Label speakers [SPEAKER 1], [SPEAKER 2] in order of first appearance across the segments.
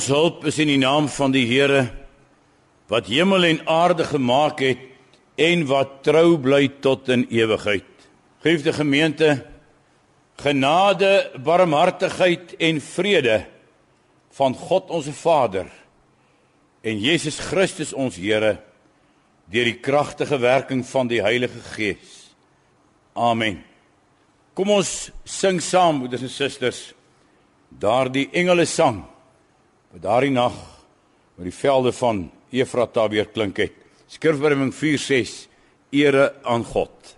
[SPEAKER 1] Ons hulp is in die naam van die Here wat hemel en aarde gemaak het en wat trou bly tot in ewigheid. Geliefde gemeente, genade, barmhartigheid en vrede van God ons Vader en Jesus Christus ons Here deur die kragtige werking van die Heilige Gees. Amen. Kom ons sing saam, broeders en susters, daardie engele sang wat daardie nag oor die velde van Efrata weer klink het. Skrifbrewing 4:6 Ere aan God.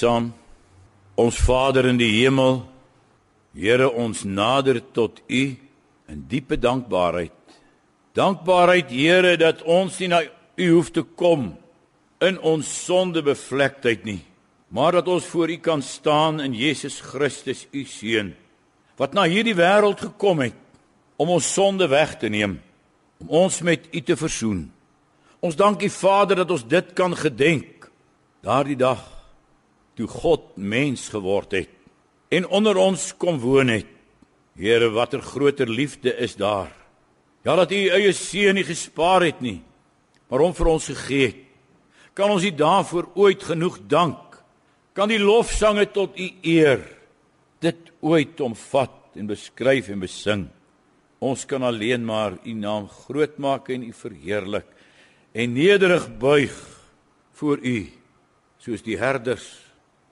[SPEAKER 1] Saam. Ons Vader in die hemel, Here, ons nader tot U in diepe dankbaarheid. Dankbaarheid, Here, dat ons nie na U hoef te kom in ons sonde bevlektheid nie, maar dat ons voor U kan staan in Jesus Christus, U seun, wat na hierdie wêreld gekom het om ons sonde weg te neem, om ons met U te versoen. Ons dank U Vader dat ons dit kan gedenk daardie dag toe God mens geword het en onder ons kom woon het. Here, watter groter liefde is daar? Ja dat U U eie seun nie gespaar het nie, maar hom vir ons gegee het. Kan ons U daarvoor ooit genoeg dank? Kan die lofsange tot U eer dit ooit omvat en beskryf en besing? Ons kan alleen maar U naam groot maak en U verheerlik en nederig buig voor U soos die herders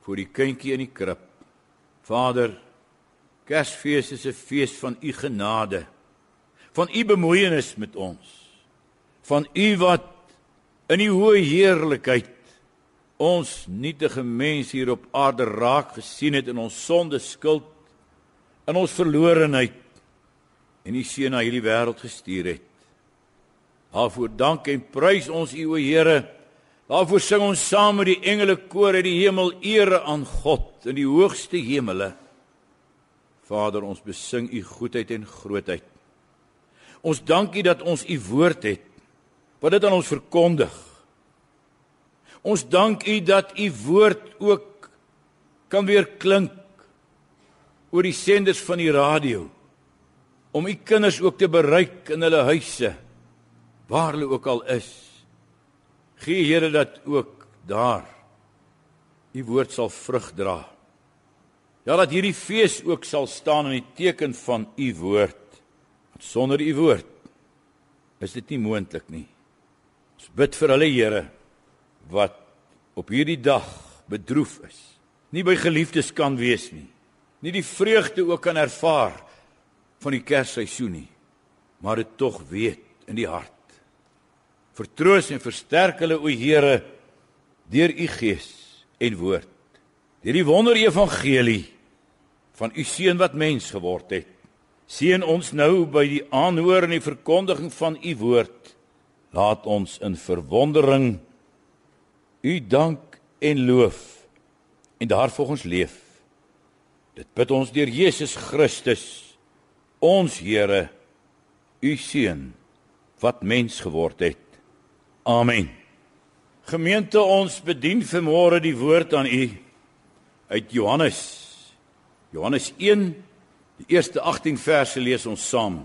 [SPEAKER 1] voor die kindjie in die krib. Vader, Kersfees is 'n fees van u genade, van u bemoeienis met ons, van u wat in u hoë heerlikheid ons nietige mens hier op aarde raak gesien het in ons sonde skuld, in ons verlorenheid en u seun na hierdie wêreld gestuur het. Daarvoor dank en prys ons u o Here Daarvoor sing ons saam met die engele koor uit die hemel ere aan God in die hoogste hemele. Vader, ons besing u goedheid en grootheid. Ons dank u dat ons u woord het wat dit aan ons verkondig. Ons dank u dat u woord ook kan weer klink oor die senders van die radio om u kinders ook te bereik in hulle huise waar hulle ook al is. Gee Here dat ook daar u woord sal vrug dra. Ja dat hierdie fees ook sal staan in die teken van u woord. Sonder u woord is dit nie moontlik nie. Ons bid vir hulle Here wat op hierdie dag bedroef is. Nie by geliefdes kan wees nie. Nie die vreugde ook kan ervaar van die Kersseisoen nie, maar dit tog weet in die hart. Vertroos en versterk hulle o Here deur u Gees en woord. Deur die wonder evangelie van u seun wat mens geword het. Seën ons nou by die aanhoor en die verkondiging van u woord. Laat ons in verwondering u dank en loof en daarvolgens leef. Dit bid ons deur Jesus Christus, ons Here, u seun wat mens geword het. Amen. Gemeente ons bedien vanmôre die woord aan u uit Johannes Johannes 1 die eerste 18 verse lees ons saam.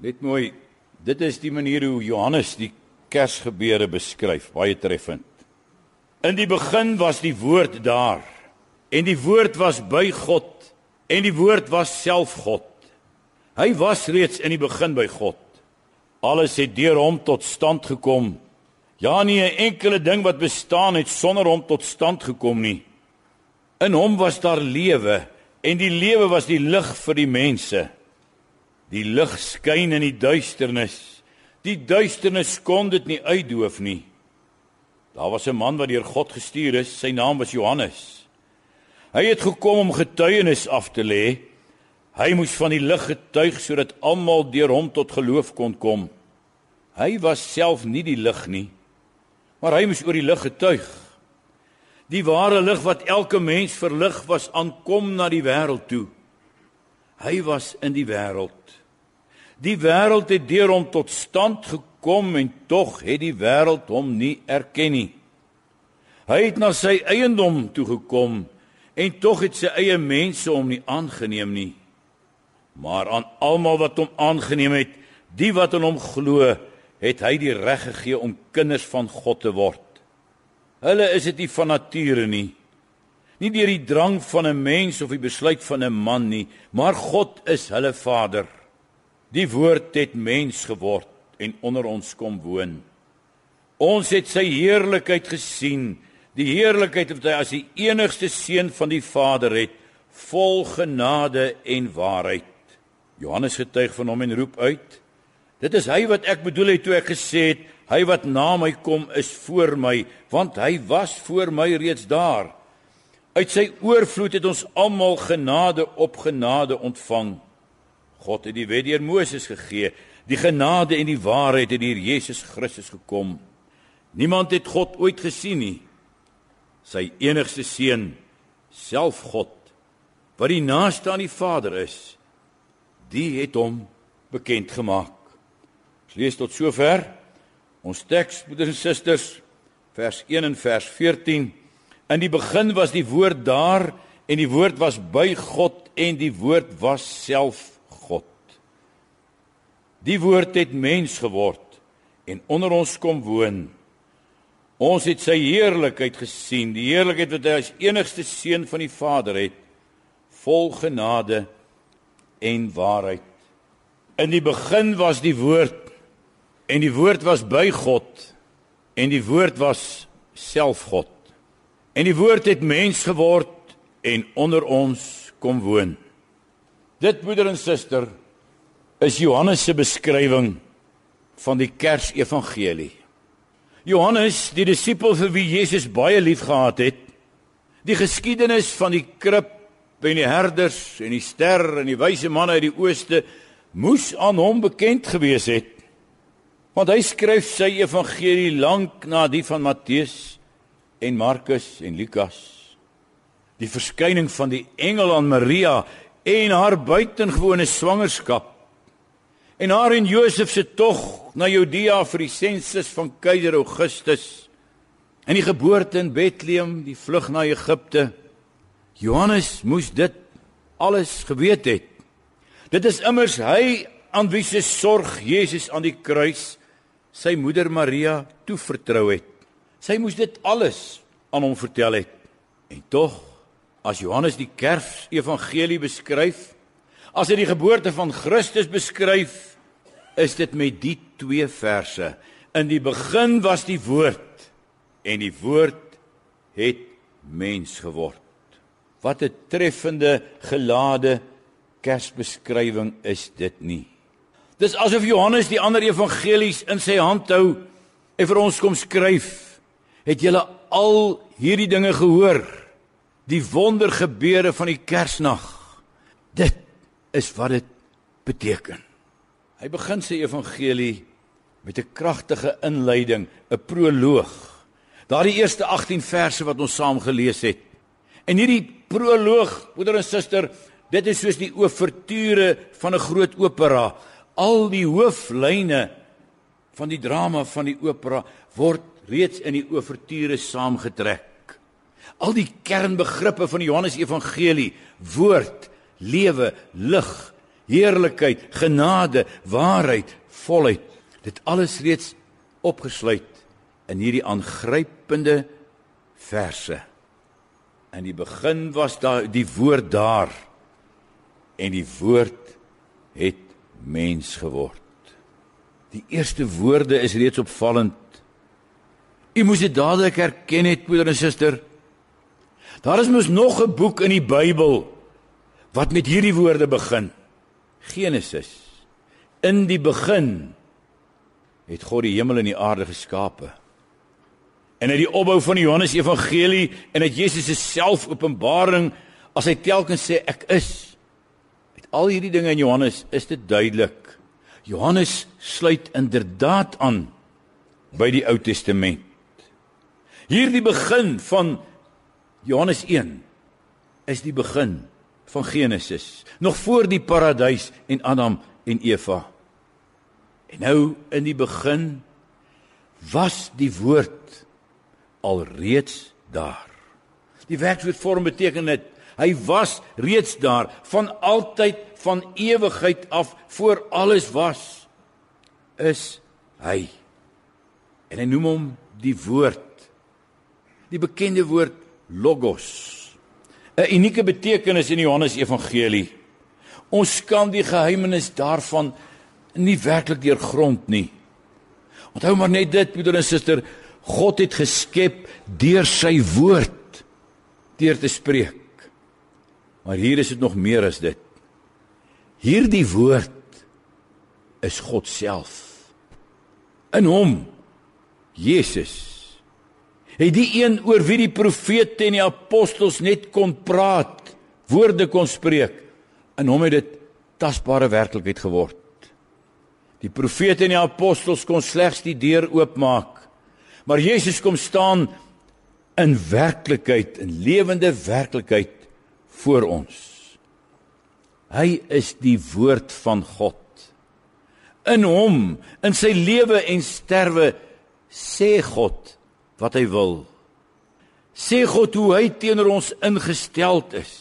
[SPEAKER 1] Let mooi, dit is die manier hoe Johannes die Kersgebeure beskryf, baie treffend. In die begin was die woord daar en die woord was by God en die woord was self God. Hy was reeds in die begin by God. Alles het deur hom tot stand gekom. Ja nie 'n enkele ding wat bestaan het sonder hom tot stand gekom nie. In hom was daar lewe en die lewe was die lig vir die mense. Die lig skyn in die duisternis. Die duisternis kon dit nie uitdoof nie. Daar was 'n man wat deur God gestuur is, sy naam was Johannes. Hy het gekom om getuienis af te lê. Hy moes van die lig getuig sodat almal deur hom tot geloof kon kom. Hy was self nie die lig nie, maar hy moes oor die lig getuig. Die ware lig wat elke mens verlig was aankom na die wêreld toe. Hy was in die wêreld. Die wêreld het deur hom tot stand gekom en tog het die wêreld hom nie erken nie. Hy het na sy eiendom toe gekom en tog het sy eie mense hom nie aangeneem nie. Maar aan almal wat hom aangeneem het, die wat in hom glo, het hy die reg gegee om kinders van God te word. Hulle is dit nie van nature nie. Nie deur die drang van 'n mens of die besluit van 'n man nie, maar God is hulle Vader. Die woord het mens geword en onder ons kom woon. Ons het sy heerlikheid gesien, die heerlikheid wat hy as die enigste seun van die Vader het, vol genade en waarheid. Johannes getuig van hom en roep uit: Dit is hy wat ek bedoel het toe ek gesê het Hy wat na my kom is voor my, want hy was voor my reeds daar. Uit sy oorvloed het ons almal genade op genade ontvang. God het die wet deur Moses gegee. Die genade en die waarheid het deur Jesus Christus gekom. Niemand het God ooit gesien nie. Sy enigste seun, self God, wat die naaste aan die Vader is, die het hom bekend gemaak. Ons lees tot sover. Ons teks, broeders en susters, vers 1 en vers 14. In die begin was die woord daar en die woord was by God en die woord was self God. Die woord het mens geword en onder ons kom woon. Ons het sy heerlikheid gesien, die heerlikheid wat hy as enigste seun van die Vader het, vol genade en waarheid. In die begin was die woord En die woord was by God en die woord was self God. En die woord het mens geword en onder ons kom woon. Dit broeder en suster is Johannes se beskrywing van die Kersevangelie. Johannes, die disipel vir wie Jesus baie liefgehad het, die geskiedenis van die krib en die herders en die ster en die wyse manne uit die ooste moes aan hom bekend gewees het. Want hy skryf sy evangelie lank na die van Matteus en Markus en Lukas. Die verskyning van die engel aan Maria en haar buitengewone swangerskap en haar en Josef se tog na Judea vir die sensus van keiser Augustus en die geboorte in Bethlehem, die vlug na Egipte, Johannes moes dit alles geweet het. Dit is immers hy aan wie se sorg Jesus aan die kruis sy moeder Maria toevertrou het. Sy moes dit alles aan hom vertel het. En tog, as Johannes die Kers evangelie beskryf, as hy die geboorte van Christus beskryf, is dit met die twee verse. In die begin was die woord en die woord het mens geword. Wat 'n treffende gelade Kersbeskrywing is dit nie. Dis asof Johannes die ander evangelies in sy hand hou en vir ons kom skryf. Het julle al hierdie dinge gehoor? Die wondergebeure van die Kersnag. Dit is wat dit beteken. Hy begin sy evangelie met 'n kragtige inleiding, 'n proloog. Daardie eerste 18 verse wat ons saam gelees het. En hierdie proloog, broeder en suster, dit is soos die ouverture van 'n groot opera al die hooflyne van die drama van die opera word reeds in die ouverture saamgetrek. Al die kernbegrippe van die Johannes Evangelie, woord, lewe, lig, heerlikheid, genade, waarheid, volheid, dit alles reeds opgesluit in hierdie aangrypende verse. In die begin was daar die woord daar en die woord het mens geword. Die eerste woorde is reeds opvallend. U moes dit dadelik herken het, broeder en suster. Daar is mos nog 'n boek in die Bybel wat met hierdie woorde begin. Genesis. In die begin het God die hemel en die aarde geskape. En uit die opbou van die Johannes Evangelie en uit Jesus se selfopenbaring as hy telkens sê ek is al hierdie dinge in Johannes is dit duidelik. Johannes sluit inderdaad aan by die Ou Testament. Hierdie begin van Johannes 1 is die begin van Genesis, nog voor die paradys en Adam en Eva. En nou in die begin was die woord alreeds daar. Die werkwoord vorm beteken dit Hy was reeds daar van altyd van ewigheid af voor alles was is hy. En hy noem hom die woord. Die bekende woord logos. 'n Unieke betekenis in Johannes Evangelie. Ons kan die geheimenis daarvan nie werklik deurgrond nie. Onthou maar net dit, broeder en suster, God het geskep deur sy woord deur te spreek. Maar hier is dit nog meer as dit. Hierdie woord is God self. In hom Jesus. Hy die een oor wie die profete en die apostels net kon praat, woorde kon spreek. In hom het dit tasbare werklikheid geword. Die profete en die apostels kon slegs die deur oopmaak. Maar Jesus kom staan in werklikheid, in lewende werklikheid voor ons. Hy is die woord van God. In hom, in sy lewe en sterwe sê God wat hy wil. Sê God hoe hy teenoor ons ingesteld is.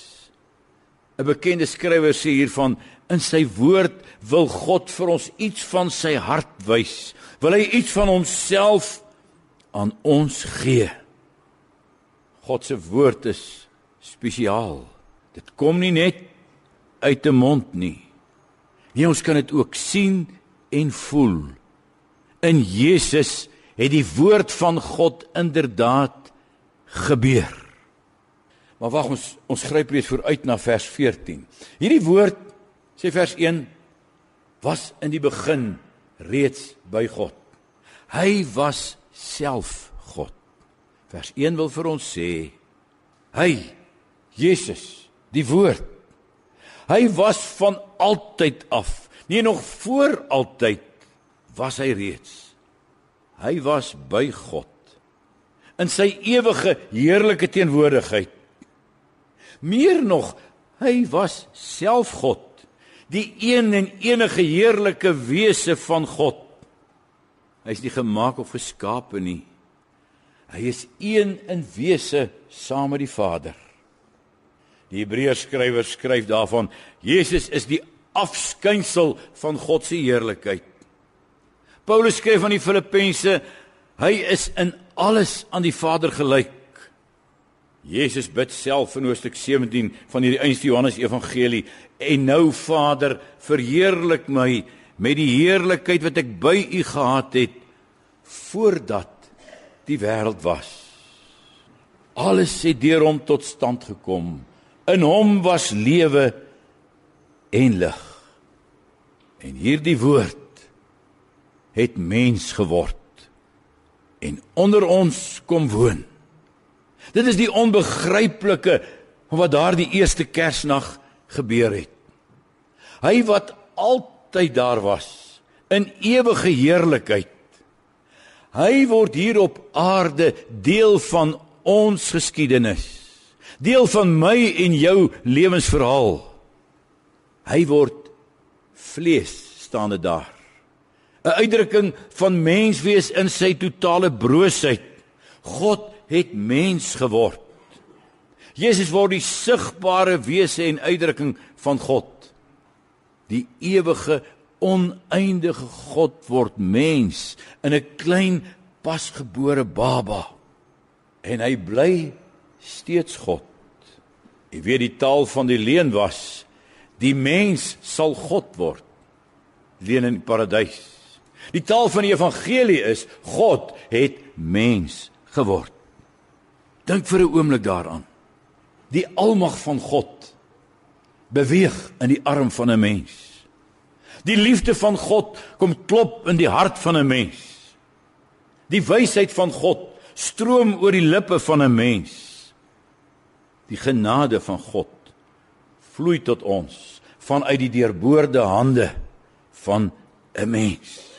[SPEAKER 1] 'n Bekende skrywer sê hiervan in sy woord wil God vir ons iets van sy hart wys. Wil hy iets van homself aan ons gee. God se woord is spesiaal. Dit kom nie net uit 'n mond nie. Nee, ons kan dit ook sien en voel. In Jesus het die woord van God inderdaad gebeur. Maar wag ons ons gryp reeds vooruit na vers 14. Hierdie woord sê vers 1 was in die begin reeds by God. Hy was self God. Vers 1 wil vir ons sê hy Jesus die woord. Hy was van altyd af, nie nog voor altyd was hy reeds. Hy was by God in sy ewige heerlike teenwoordigheid. Meer nog, hy was self God, die een en enige heerlike wese van God. Hy is nie gemaak of geskape nie. Hy is een in wese saam met die Vader. Die Hebreërs skrywer skryf daarvan: Jesus is die afskynsel van God se heerlikheid. Paulus skryf aan die Filippense: Hy is in alles aan die Vader gelyk. Jesus bid self in Hoofstuk 17 van hierdie eerste Johannes Evangelie: En nou Vader, verheerlik my met die heerlikheid wat ek by U gehad het voordat die wêreld was. Alles het deur hom tot stand gekom. In hom was lewe en lig. En hierdie woord het mens geword en onder ons kom woon. Dit is die onbegryplike wat daardie eerste Kersnag gebeur het. Hy wat altyd daar was in ewige heerlikheid. Hy word hier op aarde deel van ons geskiedenis deel van my en jou lewensverhaal. Hy word vlees staande daar. 'n Uitdrukking van menswees in sy totale broosheid. God het mens geword. Jesus word die sigbare wese en uitdrukking van God. Die ewige oneindige God word mens in 'n klein pasgebore baba. En hy bly steeds God. Jy weet die taal van die leuen was die mens sal God word. Leuen in die paradys. Die taal van die evangelie is God het mens geword. Dink vir 'n oomblik daaraan. Die almag van God beweeg in die arm van 'n mens. Die liefde van God kom klop in die hart van 'n mens. Die wysheid van God stroom oor die lippe van 'n mens. Die genade van God vloei tot ons vanuit die deurboorde hande van 'n mens.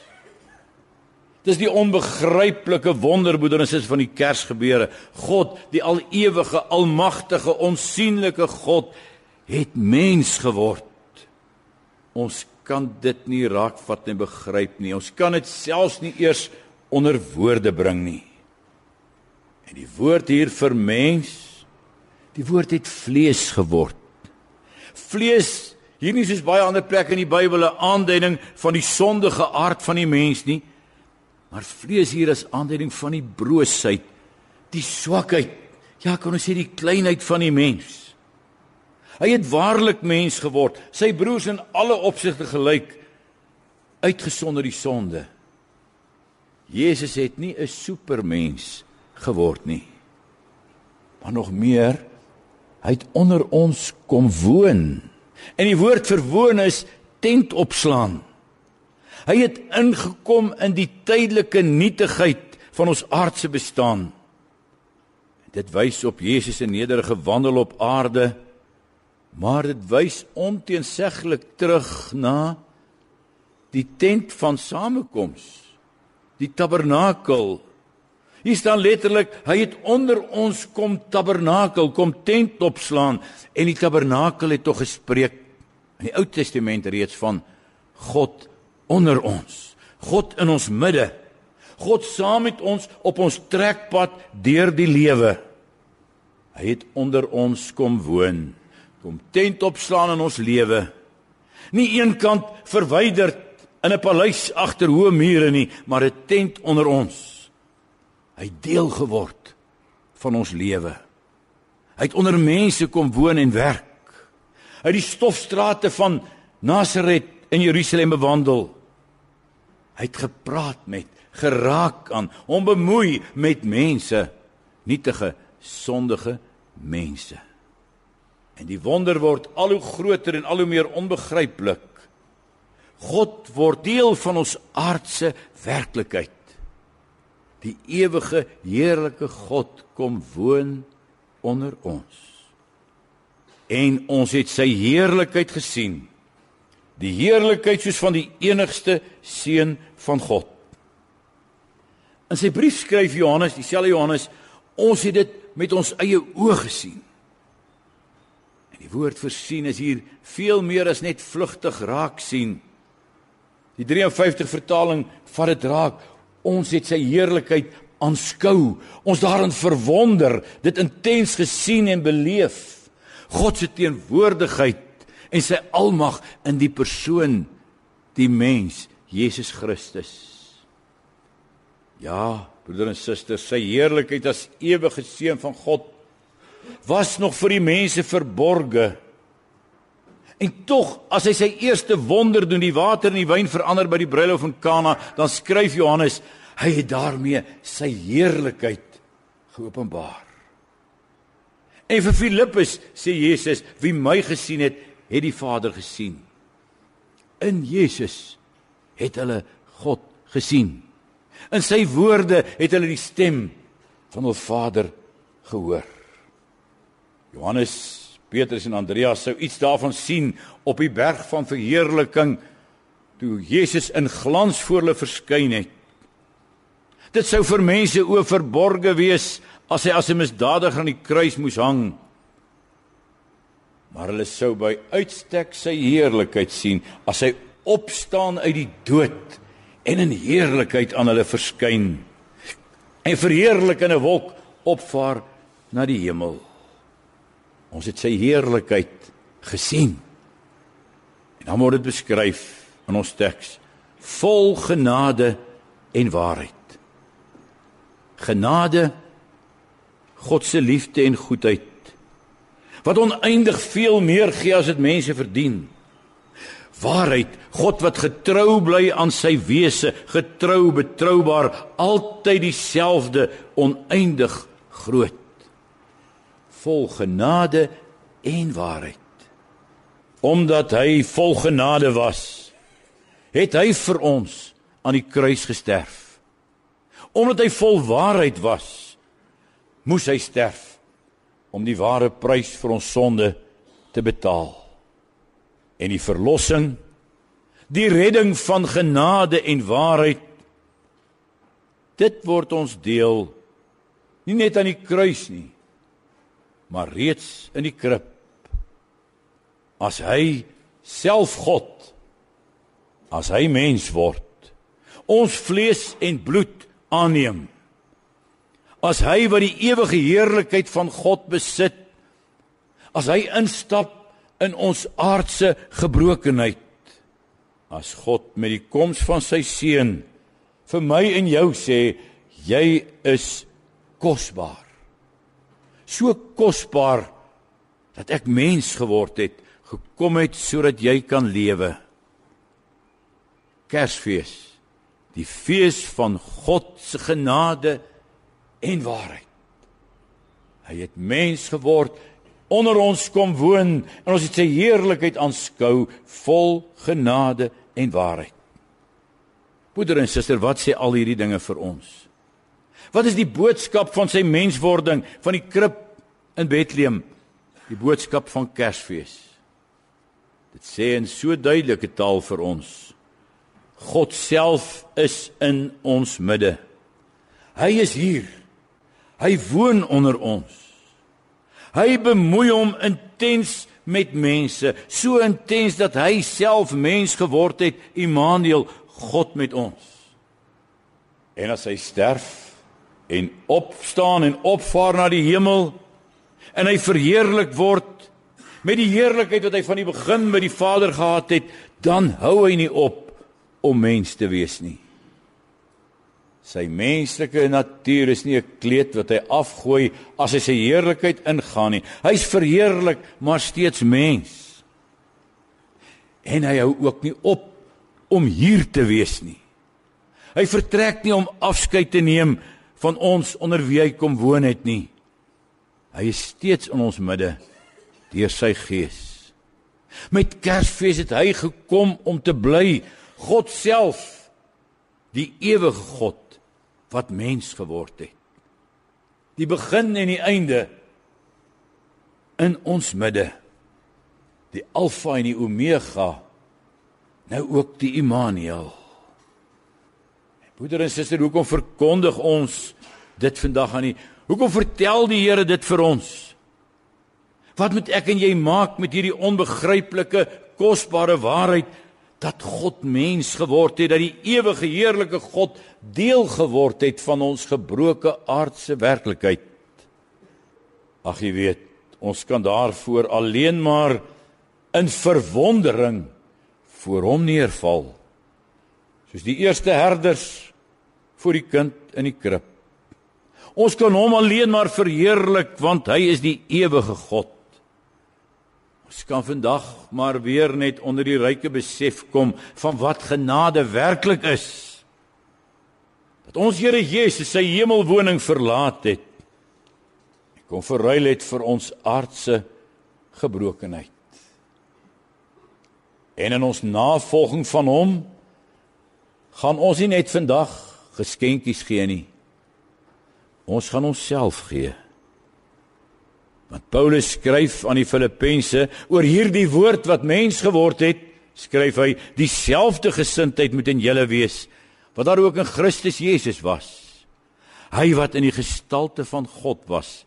[SPEAKER 1] Dis die onbegryplike wonderboedernis van die Kersgebeure. God, die alewige, almagtige, onsigbare God het mens geword. Ons kan dit nie raakvat en begryp nie. Ons kan dit selfs nie eers onder woorde bring nie. En die woord hier vir mens Die woord het vlees geword. Vlees hier nie soos baie ander plekke in die Bybel 'n aanduiding van die sondige aard van die mens nie, maar vlees hier is aanduiding van die broosheid, die swakheid, ja, kan ons sê die kleinheid van die mens. Hy het waarlik mens geword, sy broers in alle opsigte gelyk, uitgesonder die sonde. Jesus het nie 'n supermens geword nie. Maar nog meer Hy het onder ons kom woon. En die woord vir woon is tent opslaan. Hy het ingekom in die tydelike nietigheid van ons aardse bestaan. Dit wys op Jesus se nederige wandel op aarde, maar dit wys onteenseglik terug na die tent van samekoms, die tabernakel Hier staan letterlik, hy het onder ons kom tabernakel, kom tent opslaan en die tabernakel het tog gespreek in die Ou Testament reeds van God onder ons. God in ons midde. God saam met ons op ons trekpad deur die lewe. Hy het onder ons kom woon, kom tent opslaan in ons lewe. Nie eenkant verwyderd in 'n paleis agter hoë mure nie, maar 'n tent onder ons hy deel geword van ons lewe. Hy het onder mense kom woon en werk. Hy het die stofstrate van Nasaret in Jerusalem bewandel. Hy het gepraat met, geraak aan, hom bemoei met mense, nietige, sondige mense. En die wonder word al hoe groter en al hoe meer onbegryplik. God word deel van ons aardse werklikheid. Die ewige heerlike God kom woon onder ons. En ons het sy heerlikheid gesien. Die heerlikheid soos van die enigste seun van God. In sy brief skryf Johannes, dieselfde Johannes, ons het dit met ons eie oë gesien. En die woord versien is hier veel meer as net vlugtig raak sien. Die 53 vertaling vat dit raak ons het sy heerlikheid aanskou, ons daarin verwonder, dit intens gesien en beleef. God se teenwoordigheid en sy almag in die persoon die mens Jesus Christus. Ja, broeder en suster, sy heerlikheid as ewige seun van God was nog vir die mense verborge. En tog, as hy sy eerste wonder doen, die water in die wyn verander by die bruilof in Kana, dan skryf Johannes, hy het daarmee sy heerlikheid geopenbaar. En vir Filippus sê Jesus, wie my gesien het, het die Vader gesien. In Jesus het hulle God gesien. In sy woorde het hulle die stem van hul Vader gehoor. Johannes, Petrus en Andreas sou iets daarvan sien op die berg van verheerliking toe Jesus in glans voor hulle verskyn het. Dit sou vir mense oë verborge wees as hy as 'n misdadiger aan die kruis moes hang. Maar hulle sou by uitstek sy heerlikheid sien as hy opstaan uit die dood en in heerlikheid aan hulle verskyn en verheerlik in 'n wolk opvaar na die hemel. Ons het sy heerlikheid gesien. En dan word dit beskryf in ons teks vol genade en waarheid. Genade God se liefde en goedheid wat oneindig veel meer gee as dit mense verdien. Waarheid, God wat getrou bly aan sy wese, getrou, betroubaar, altyd dieselfde, oneindig groot. Vol genade en waarheid. Omdat hy vol genade was, het hy vir ons aan die kruis gesterf. Omdat hy vol waarheid was, moes hy sterf om die ware prys vir ons sonde te betaal. En die verlossing, die redding van genade en waarheid dit word ons deel nie net aan die kruis nie, maar reeds in die krib. As hy self God as hy mens word, ons vlees en bloed aanneem as hy wat die ewige heerlikheid van God besit as hy instap in ons aardse gebrokenheid as God met die koms van sy seun vir my en jou sê jy is kosbaar so kosbaar dat ek mens geword het gekom het sodat jy kan lewe Kersfees die fees van God se genade en waarheid. Hy het mens geword, onder ons kom woon en ons het sy heerlikheid aanskou vol genade en waarheid. Broeder en suster, wat sê al hierdie dinge vir ons? Wat is die boodskap van sy menswording van die krib in Bethlehem? Die boodskap van Kersfees. Dit sê in so duidelike taal vir ons. God self is in ons midde. Hy is hier. Hy woon onder ons. Hy bemoei hom intens met mense, so intens dat hy self mens geword het, Immanuel, God met ons. En as hy sterf en opstaan en opvaar na die hemel en hy verheerlik word met die heerlikheid wat hy van die begin met die Vader gehad het, dan hou hy nie op om mens te wees nie. Sy menslike natuur is nie 'n kleed wat hy afgooi as hy sy heerlikheid ingaan nie. Hy's verheerlik, maar steeds mens. En hy hou ook nie op om hier te wees nie. Hy vertrek nie om afskeid te neem van ons onder wie hy kom woon het nie. Hy is steeds in ons midde deur sy gees. Met Kersfees het hy gekom om te bly, God self, die ewige God wat mens geword het. Die begin en die einde in ons midde. Die Alfa en die Omega. Nou ook die Immanuel. Broeder en suster, hoekom verkondig ons dit vandag aan nie? Hoekom vertel die Here dit vir ons? Wat moet ek en jy maak met hierdie onbegryplike, kosbare waarheid dat God mens geword het, dat die ewige heerlike God deel geword het van ons gebroke aardse werklikheid. Ag jy weet, ons kan daarvoor alleen maar in verwondering voor hom neerval. Soos die eerste herders voor die kind in die krib. Ons kan hom alleen maar verheerlik want hy is die ewige God. Ons kan vandag maar weer net onder die ryke besef kom van wat genade werklik is. Dat ons Here Jesus sy hemelwoning verlaat het. Kom verruil het vir ons aardse gebrokenheid. En in ons navolging van hom gaan ons nie net vandag geskenkies gee nie. Ons gaan onsself gee. Want Paulus skryf aan die Filippense oor hierdie woord wat mens geword het, skryf hy dieselfde gesindheid moet in julle wees wat daar ook in Christus Jesus was. Hy wat in die gestalte van God was.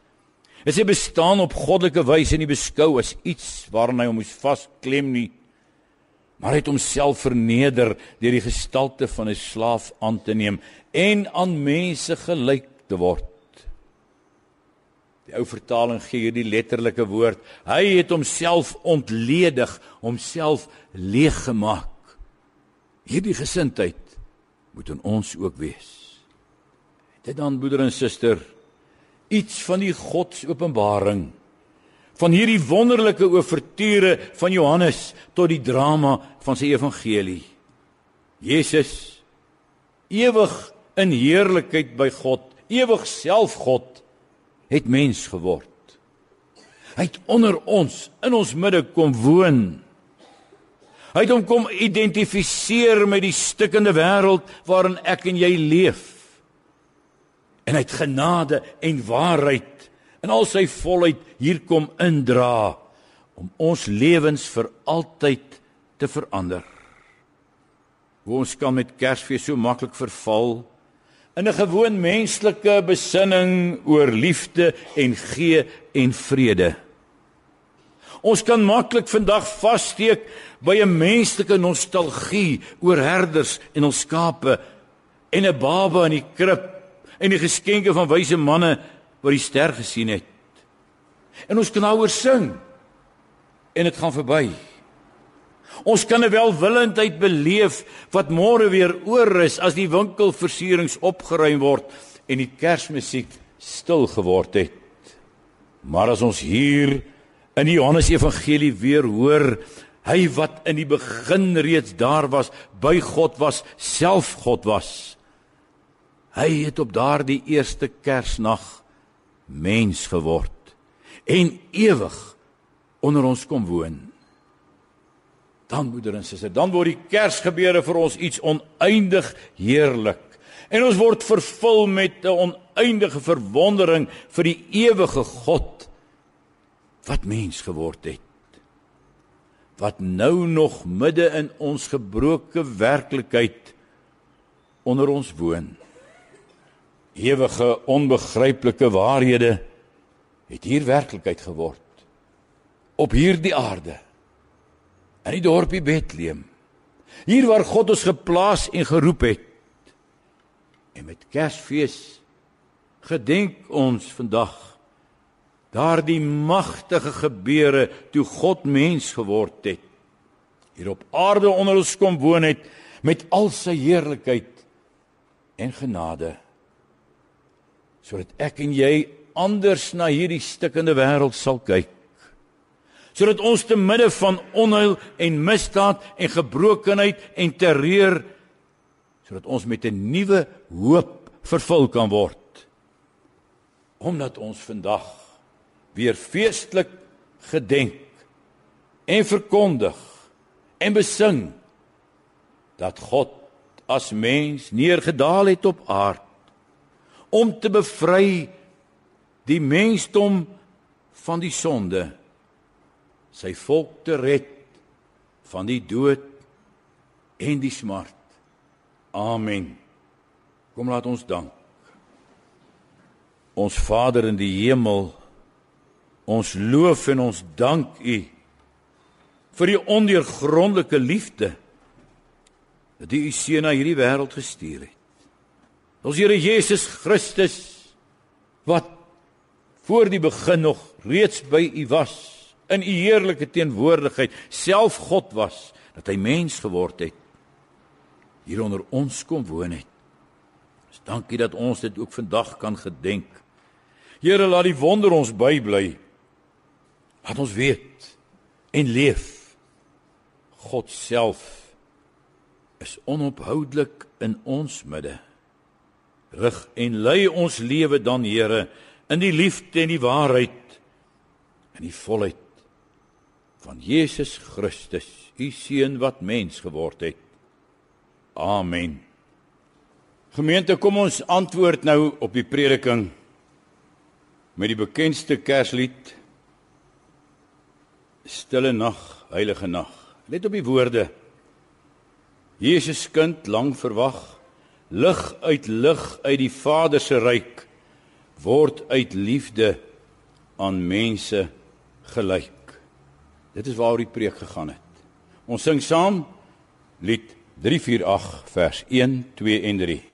[SPEAKER 1] Hy bestaan op goddelike wyse nie beskou as iets waarna hy moes vasklem nie maar het homself verneder deur die gestalte van 'n slaaf aan te neem en aan mense gelyk te word. Die ou vertaling gee hierdie letterlike woord. Hy het homself ontledig, homself leeg gemaak. Hierdie gesindheid moet in ons ook wees. Dit dan broeder en suster iets van die Godsopenbaring van hierdie wonderlike oorture van Johannes tot die drama van sy evangelie. Jesus ewig in heerlikheid by God, ewig self God het mens geword. Hy het onder ons in ons midde kom woon. Hy het hom kom identifiseer met die stikkende wêreld waarin ek en jy leef. En hy het genade en waarheid in al sy volheid hier kom indra om ons lewens vir altyd te verander. Hoe ons kan met Kersfees so maklik verval in 'n gewoon menslike besinning oor liefde en gee en vrede. Ons kan maklik vandag vassteek by 'n menslike nostalgie oor herders en ons skape en 'n baba in die krib en die geskenke van wyse manne wat die ster gesien het. En ons kan daaroor sing. En dit gaan verby. Ons kan 'n welwillendheid beleef wat môre weer oor is as die winkelversierings opgeruim word en die Kersmusiek stil geword het. Maar as ons hier in die Johannes Evangelie weer hoor, hy wat in die begin reeds daar was, by God was, self God was. Hy het op daardie eerste Kersnag mens geword en ewig onder ons kom woon. Dan moeder en suster, dan word die Kersgebeure vir ons iets oneindig heerlik. En ons word vervul met 'n oneindige verwondering vir die ewige God wat mens geword het. Wat nou nog midde in ons gebroke werklikheid onder ons woon ewige onbegryplike waarhede het hier werklikheid geword. Op hierdie aarde. In die dorpie Bethlehem. Hier waar God ons geplaas en geroep het. En met Kersfees gedenk ons vandag daardie magtige gebeure toe God mens geword het. Hier op aarde onder ons kom woon het met al sy heerlikheid en genade sodat ek en jy anders na hierdie stikkende wêreld sal kyk. Sodat ons te midde van onheil en misdaad en gebrokenheid en terreur sodat ons met 'n nuwe hoop vervul kan word. Omdat ons vandag weer feestelik gedenk en verkondig en besing dat God as mens neergedaal het op aarde om te bevry die mensdom van die sonde. Sy volk te red van die dood en die smart. Amen. Kom laat ons dank. Ons Vader in die hemel ons loof en ons dank u vir die ondeurgrondelike liefde dat u u seun na hierdie wêreld gestuur het Ons Here Jesus Christus wat voor die begin nog reeds by u was in u heerlike teenwoordigheid self God was dat hy mens geword het hier onder ons kom woon het. Dis dankie dat ons dit ook vandag kan gedenk. Here laat die wonder ons bybly. Laat ons weet en leef. God self is onophoudelik in ons midde. Rig en lei ons lewe dan Here in die liefde en die waarheid in die volheid van Jesus Christus, u seun wat mens geword het. Amen. Gemeente, kom ons antwoord nou op die prediking met die bekendste Kerslied Stille nag, heilige nag. Let op die woorde. Jesus kind lank verwag, lig uit lig uit die Vader se ryk word uit liefde aan mense gelyk. Dit is waaroor die preek gegaan het. Ons sing saam lied 348 vers 1, 2 en 3.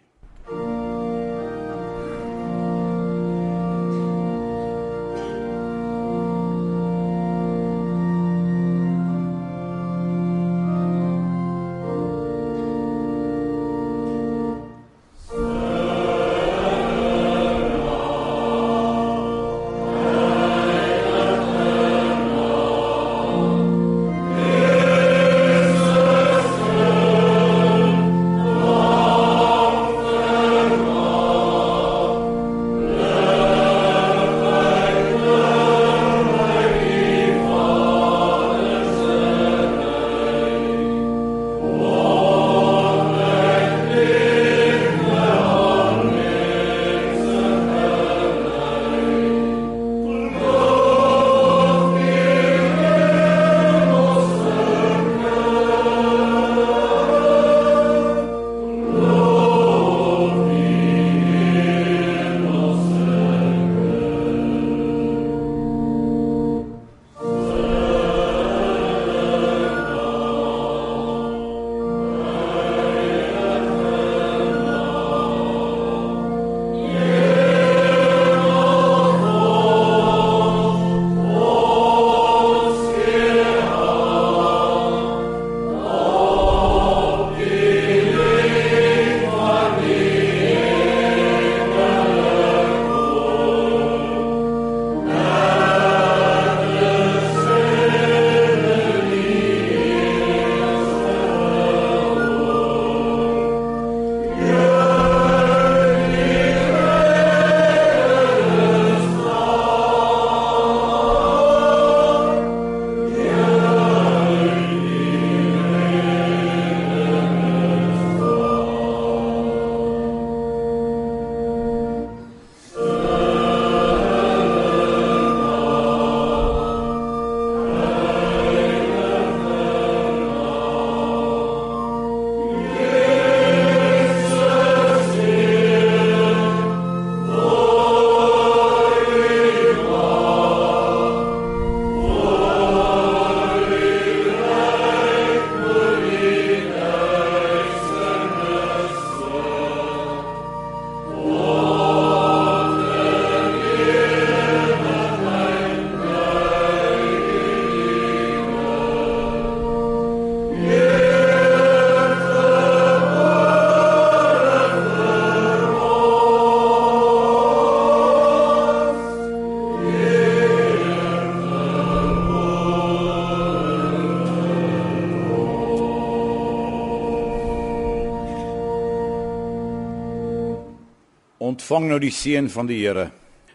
[SPEAKER 1] Ontvang nou die seën van die Here.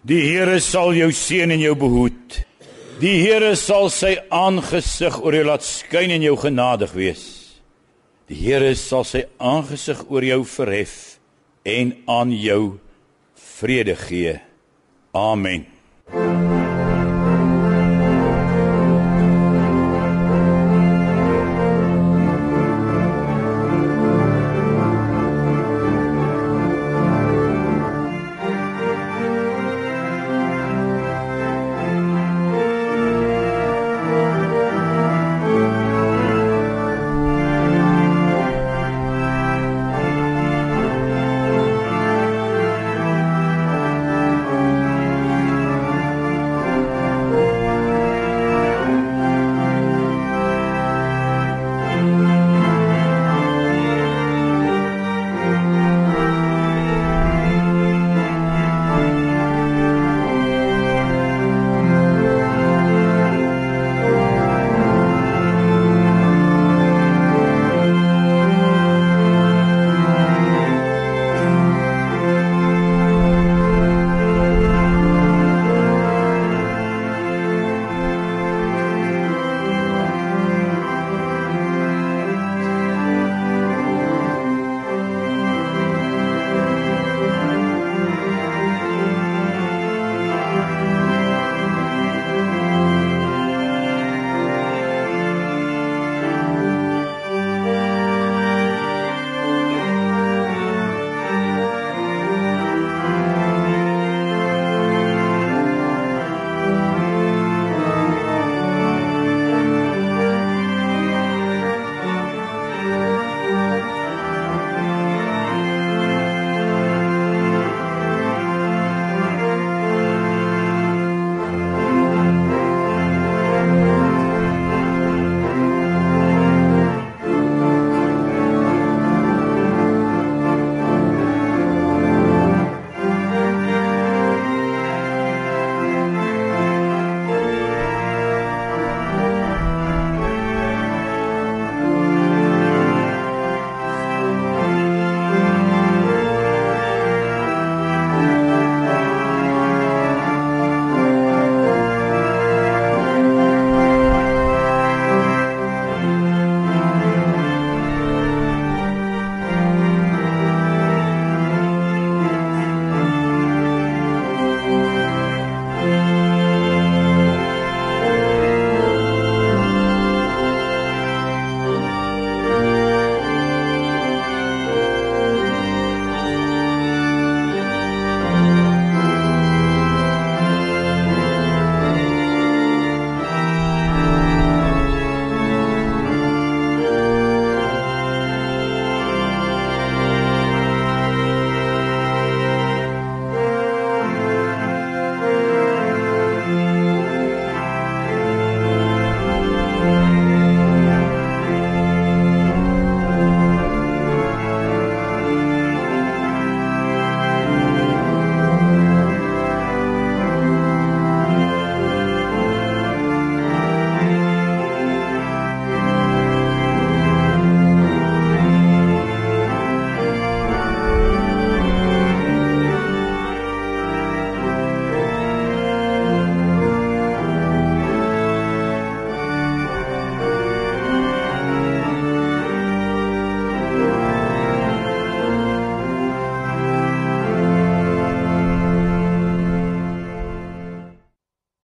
[SPEAKER 1] Die Here sal jou seën en jou behoed. Die Here sal sy aangesig oor jou laat skyn en jou genadig wees. Die Here sal sy aangesig oor jou verhef en aan jou vrede gee. Amen.